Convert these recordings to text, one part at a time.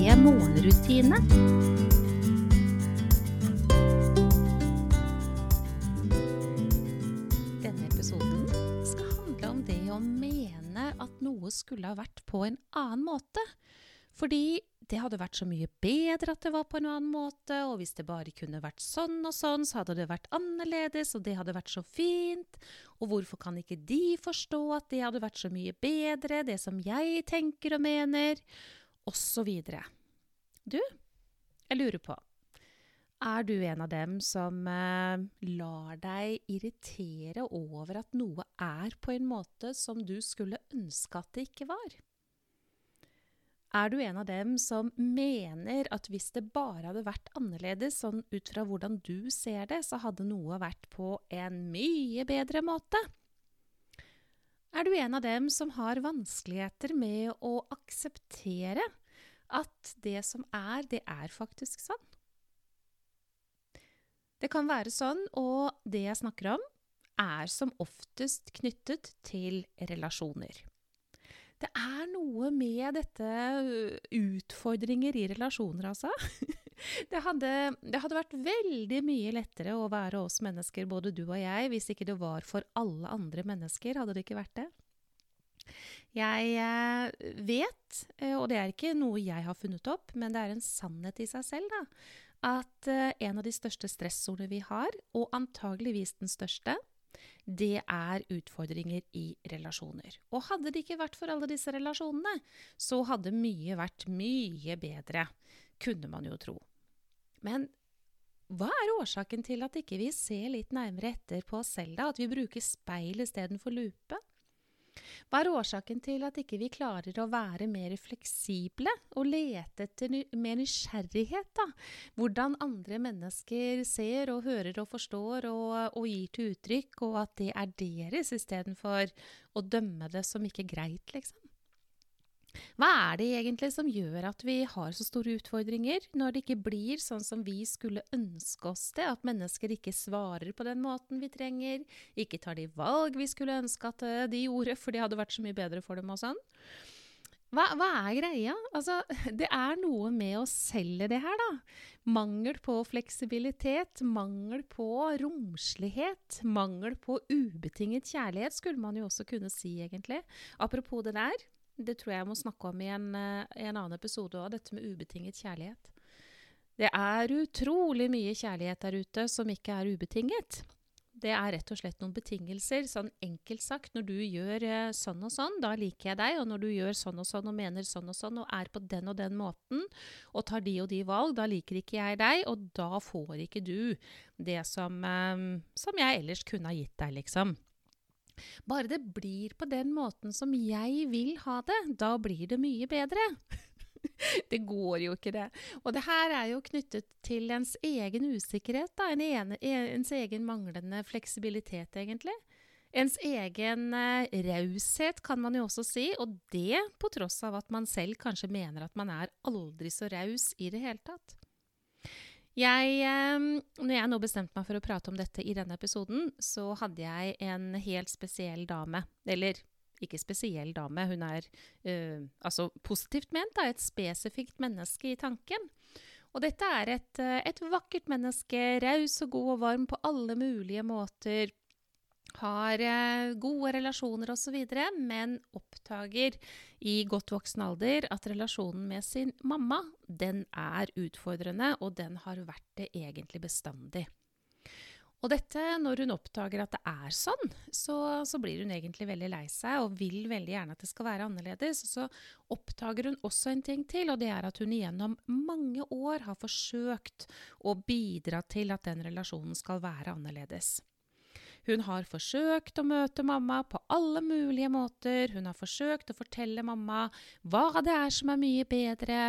morgenrutine. Denne episoden skal handle om det å mene at noe skulle ha vært på en annen måte. Fordi det hadde vært så mye bedre at det var på en annen måte, og hvis det bare kunne vært sånn og sånn, så hadde det vært annerledes, og det hadde vært så fint. Og hvorfor kan ikke de forstå at det hadde vært så mye bedre, det som jeg tenker og mener, videre. Du, jeg lurer på, er du en av dem som eh, lar deg irritere over at noe er på en måte som du skulle ønske at det ikke var? Er du en av dem som mener at hvis det bare hadde vært annerledes, sånn ut fra hvordan du ser det, så hadde noe vært på en mye bedre måte? Er du en av dem som har vanskeligheter med å akseptere at det som er, det er faktisk sånn? Det kan være sånn, og det jeg snakker om, er som oftest knyttet til relasjoner. Det er noe med dette utfordringer i relasjoner, altså. Det hadde, det hadde, vært veldig mye lettere å være oss mennesker, både du og jeg, hvis ikke det var for alle andre mennesker. Hadde det ikke vært det? Jeg eh, vet, eh, og det er ikke noe jeg har funnet opp, men det er en sannhet i seg selv, da, at eh, en av de største stressordene vi har, og antageligvis den største, det er utfordringer i relasjoner. Og hadde det ikke vært for alle disse relasjonene, så hadde mye vært mye bedre, kunne man jo tro. Men hva er årsaken til at ikke vi ser litt nærmere etter på oss selv, da? At vi bruker speil istedenfor lupe? Hva er årsaken til at ikke vi klarer å være mer fleksible og lete etter mer nysgjerrighet? da? Hvordan andre mennesker ser og hører og forstår og, og gir til uttrykk, og at det er deres istedenfor å dømme det som ikke greit, liksom. Hva er det egentlig som gjør at vi har så store utfordringer, når det ikke blir sånn som vi skulle ønske oss det, at mennesker ikke svarer på den måten vi trenger, ikke tar de valg vi skulle ønske at eh, de gjorde, for det hadde vært så mye bedre for dem og sånn? Hva, hva, er greia? Altså, det er noe med å selge det her, da. Mangel på fleksibilitet, mangel på romslighet, mangel på ubetinget kjærlighet, skulle man jo også kunne si, egentlig. Apropos det der. Det tror jeg jeg må snakke om i en, i en annen episode òg, dette med ubetinget kjærlighet. Det er utrolig mye kjærlighet der ute som ikke er ubetinget. Det er rett og slett noen betingelser. Sånn enkelt sagt, når du gjør uh, sånn og sånn, da liker jeg deg. Og når du gjør sånn og sånn og mener sånn og sånn og er på den og den måten og tar de og de valg, da liker ikke jeg deg, og da får ikke du det som, um, som jeg ellers kunne ha gitt deg, liksom. Bare det blir på den måten som jeg vil ha det, da blir det mye bedre. det går jo ikke, det. Og det her er jo knyttet til ens egen usikkerhet, da. En ene, ens egen manglende fleksibilitet, egentlig. Ens egen eh, raushet, kan man jo også si, og det på tross av at man selv kanskje mener at man er aldri så raus i det hele tatt. Jeg, ehm, når jeg nå bestemte meg for å prate om dette i denne episoden, så hadde jeg en helt spesiell dame. Eller ikke spesiell dame, hun er uh, altså positivt ment, da, et spesifikt menneske i tanken. Og dette er et, eh, et vakkert menneske, raus og god og varm på alle mulige måter har eh, gode relasjoner osv., men oppdager i godt voksen alder at relasjonen med sin mamma, den er utfordrende, og den har vært det egentlig bestandig. Og dette, når hun oppdager at det er sånn, så, så, blir hun egentlig veldig lei seg og vil veldig gjerne at det skal være annerledes. Så oppdager hun også en ting til, og det er at hun gjennom mange år har forsøkt å bidra til at den relasjonen skal være annerledes. Hun har forsøkt å møte mamma på alle mulige måter. Hun har forsøkt å fortelle mamma hva det er som er mye bedre.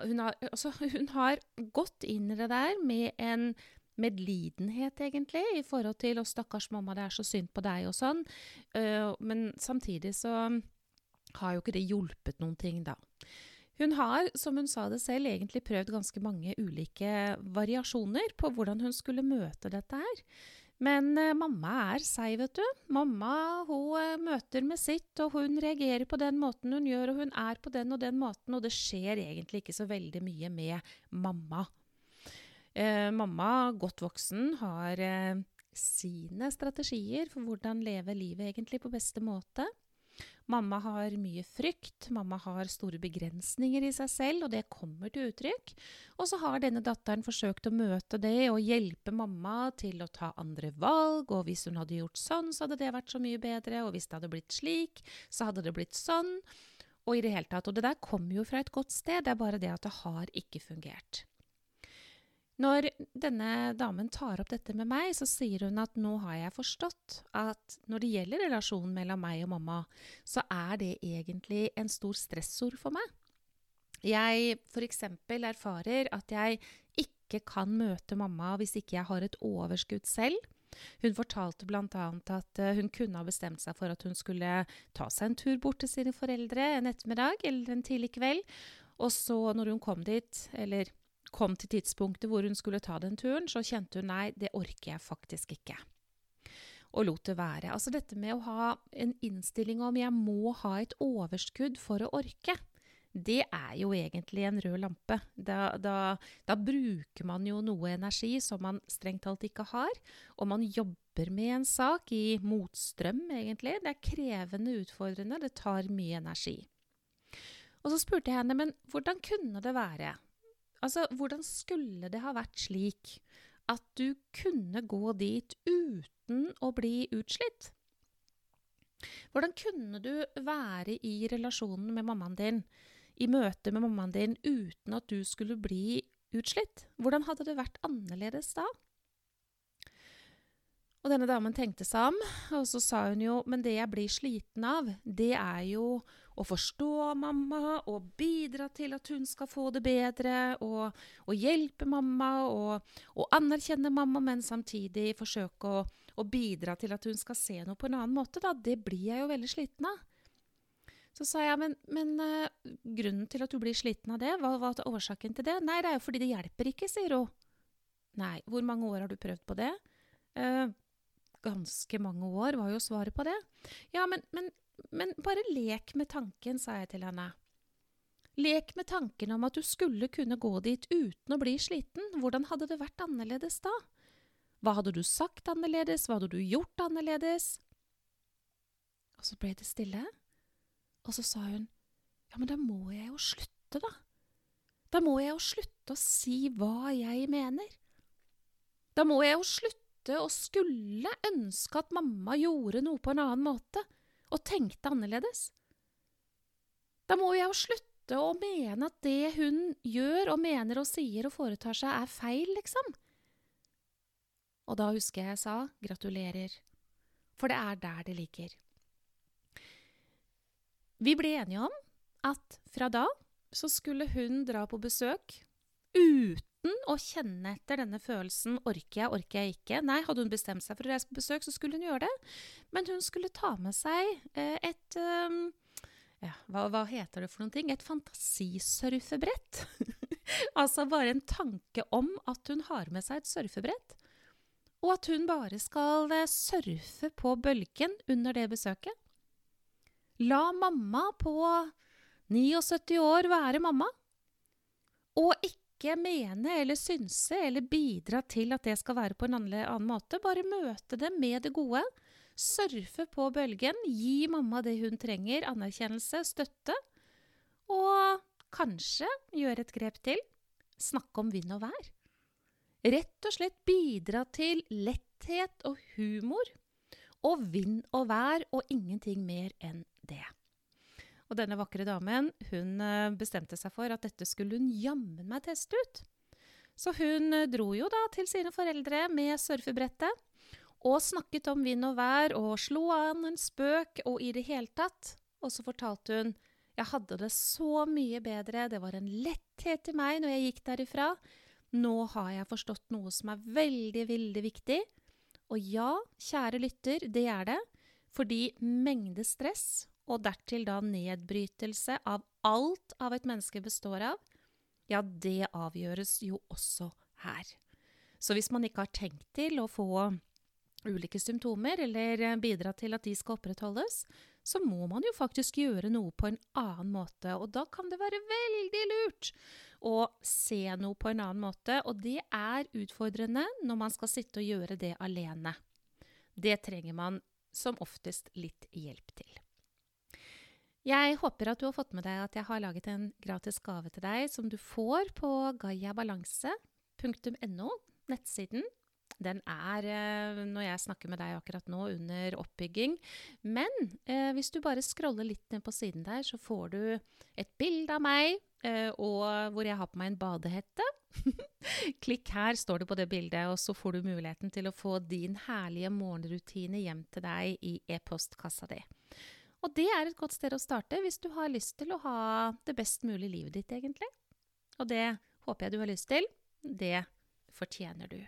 Hun har, altså, hun har gått inn i det der med en medlidenhet, egentlig, i forhold til 'Å, stakkars mamma, det er så synd på deg', og sånn. Uh, men samtidig så har jo ikke det hjulpet noen ting, da. Hun har, som hun sa det selv, egentlig prøvd ganske mange ulike variasjoner på hvordan hun skulle møte dette her. Men uh, mamma er seig, vet du. Mamma hun uh, møter med sitt, og hun reagerer på den måten hun gjør, og hun er på den og den måten, og det skjer egentlig ikke så veldig mye med mamma. Eh, mamma, godt voksen, har eh, sine strategier for hvordan leve livet egentlig på beste måte. Mamma har mye frykt, mamma har store begrensninger i seg selv, og det kommer til uttrykk. Og så har denne datteren forsøkt å møte det og hjelpe mamma til å ta andre valg, og hvis hun hadde gjort sånn, så hadde det vært så mye bedre, og hvis det hadde blitt slik, så hadde det blitt sånn. Og i det hele tatt. Og det der kommer jo fra et godt sted, det er bare det at det har ikke fungert. Når denne damen tar opp dette med meg, så sier hun at nå har jeg forstått at når det gjelder relasjonen mellom meg og mamma, så er det egentlig en stor stressord for meg. Jeg f.eks. erfarer at jeg ikke kan møte mamma hvis ikke jeg har et overskudd selv. Hun fortalte bl.a. at eh, hun kunne ha bestemt seg for at hun skulle ta seg en tur bort til sine foreldre en ettermiddag eller en tidlig kveld. Og så, når hun kom dit, eller kom til tidspunktet hvor hun skulle ta den turen, så kjente hun nei, det orker jeg faktisk ikke. Og lot det være. Altså dette med å ha en innstilling om jeg må ha et overskudd for å orke, det er jo egentlig en rød lampe. Da, da, da bruker man jo noe energi som man strengt talt ikke har, og man jobber med en sak i motstrøm, egentlig. Det er krevende, utfordrende, det tar mye energi. Og så spurte jeg henne, men hvordan kunne det være Altså, hvordan skulle det ha vært slik at du kunne gå dit uten å bli utslitt? Hvordan kunne du være i relasjonen med mammaen din, i møte med mammaen din, uten at du skulle bli utslitt? Hvordan hadde det vært annerledes da? Og denne damen tenkte seg om, og så sa hun jo, men det jeg blir sliten av, det er jo å forstå mamma og bidra til at hun skal få det bedre, og, og hjelpe mamma og, og, anerkjenne mamma, men samtidig forsøke å, å, bidra til at hun skal se noe på en annen måte, da. Det blir jeg jo veldig sliten av. Så sa jeg, men, men uh, grunnen til at du blir sliten av det, hva var årsaken til det? Nei, det er jo fordi det hjelper ikke, sier hun. Nei, hvor mange år har du prøvd på det? Uh, ganske mange år, var jo svaret på det. Ja, men, men men bare lek med tanken, sa jeg til henne. Lek med tanken om at du skulle kunne gå dit uten å bli sliten, hvordan hadde det vært annerledes da? Hva hadde du sagt annerledes, hva hadde du gjort annerledes? Og så ble det stille, og så sa hun, ja, men da må jeg jo slutte, da. Da må jeg jo slutte å si hva jeg mener. Da må jeg jo slutte å skulle ønske at mamma gjorde noe på en annen måte og tenkte annerledes. Da må jeg jo slutte å mene at det hun gjør og mener og sier og foretar seg, er feil, liksom. Og da husker jeg jeg sa gratulerer, for det er der det ligger. Vi ble enige om at fra da så skulle hun dra på besøk uten uten å kjenne etter denne følelsen orker jeg, orker jeg ikke. Nei, hadde hun bestemt seg for å reise på besøk, så skulle hun gjøre det. Men hun skulle ta med seg eh, et um, ja, hva, hva, heter det for noen ting? Et fantasisurfebrett. altså bare en tanke om at hun har med seg et surfebrett. Og at hun bare skal eh, surfe på bølgen under det besøket. La mamma på 79 år være mamma. Og ikke ikke mene eller synse eller bidra til at det skal være på en annen måte. Bare møte det med det gode. Surfe på bølgen. Gi mamma det hun trenger. Anerkjennelse, støtte. Og kanskje gjøre et grep til. Snakke om vind og vær. Rett og slett bidra til letthet og humor. Og vind og vær og ingenting mer enn det. Og denne vakre damen hun eh, bestemte seg for at dette skulle hun jammen meg teste ut. Så hun eh, dro jo da til sine foreldre med surfebrettet. Og snakket om vind og vær og slo an en spøk og i det hele tatt. Og så fortalte hun jeg hadde det så mye bedre, det var en letthet i meg når jeg gikk derifra. Nå har jeg forstått noe som er veldig, veldig viktig. Og ja, kjære lytter, det er det. Fordi mengde stress, og dertil da nedbrytelse av alt av et menneske består av, ja, det avgjøres jo også her. Så hvis man ikke har tenkt til å få ulike symptomer, eller bidra til at de skal opprettholdes, så må man jo faktisk gjøre noe på en annen måte. Og da kan det være veldig lurt å se noe på en annen måte. Og det er utfordrende når man skal sitte og gjøre det alene. Det trenger man som oftest litt hjelp til. Jeg håper at du har fått med deg at jeg har laget en gratis gave til deg som du får på gayabalanse.no, nettsiden. Den er, eh, når jeg snakker med deg akkurat nå, under oppbygging. Men eh, hvis du bare scroller litt ned på siden der, så får du et bilde av meg, eh, og hvor jeg har på meg en badehette. Klikk her, står det på det bildet, og så får du muligheten til å få din herlige morgenrutine hjem til deg i e-postkassa di. Og det er et godt sted å starte hvis du har lyst til å ha det best mulig livet ditt, egentlig. Og det håper jeg du har lyst til. Det fortjener du.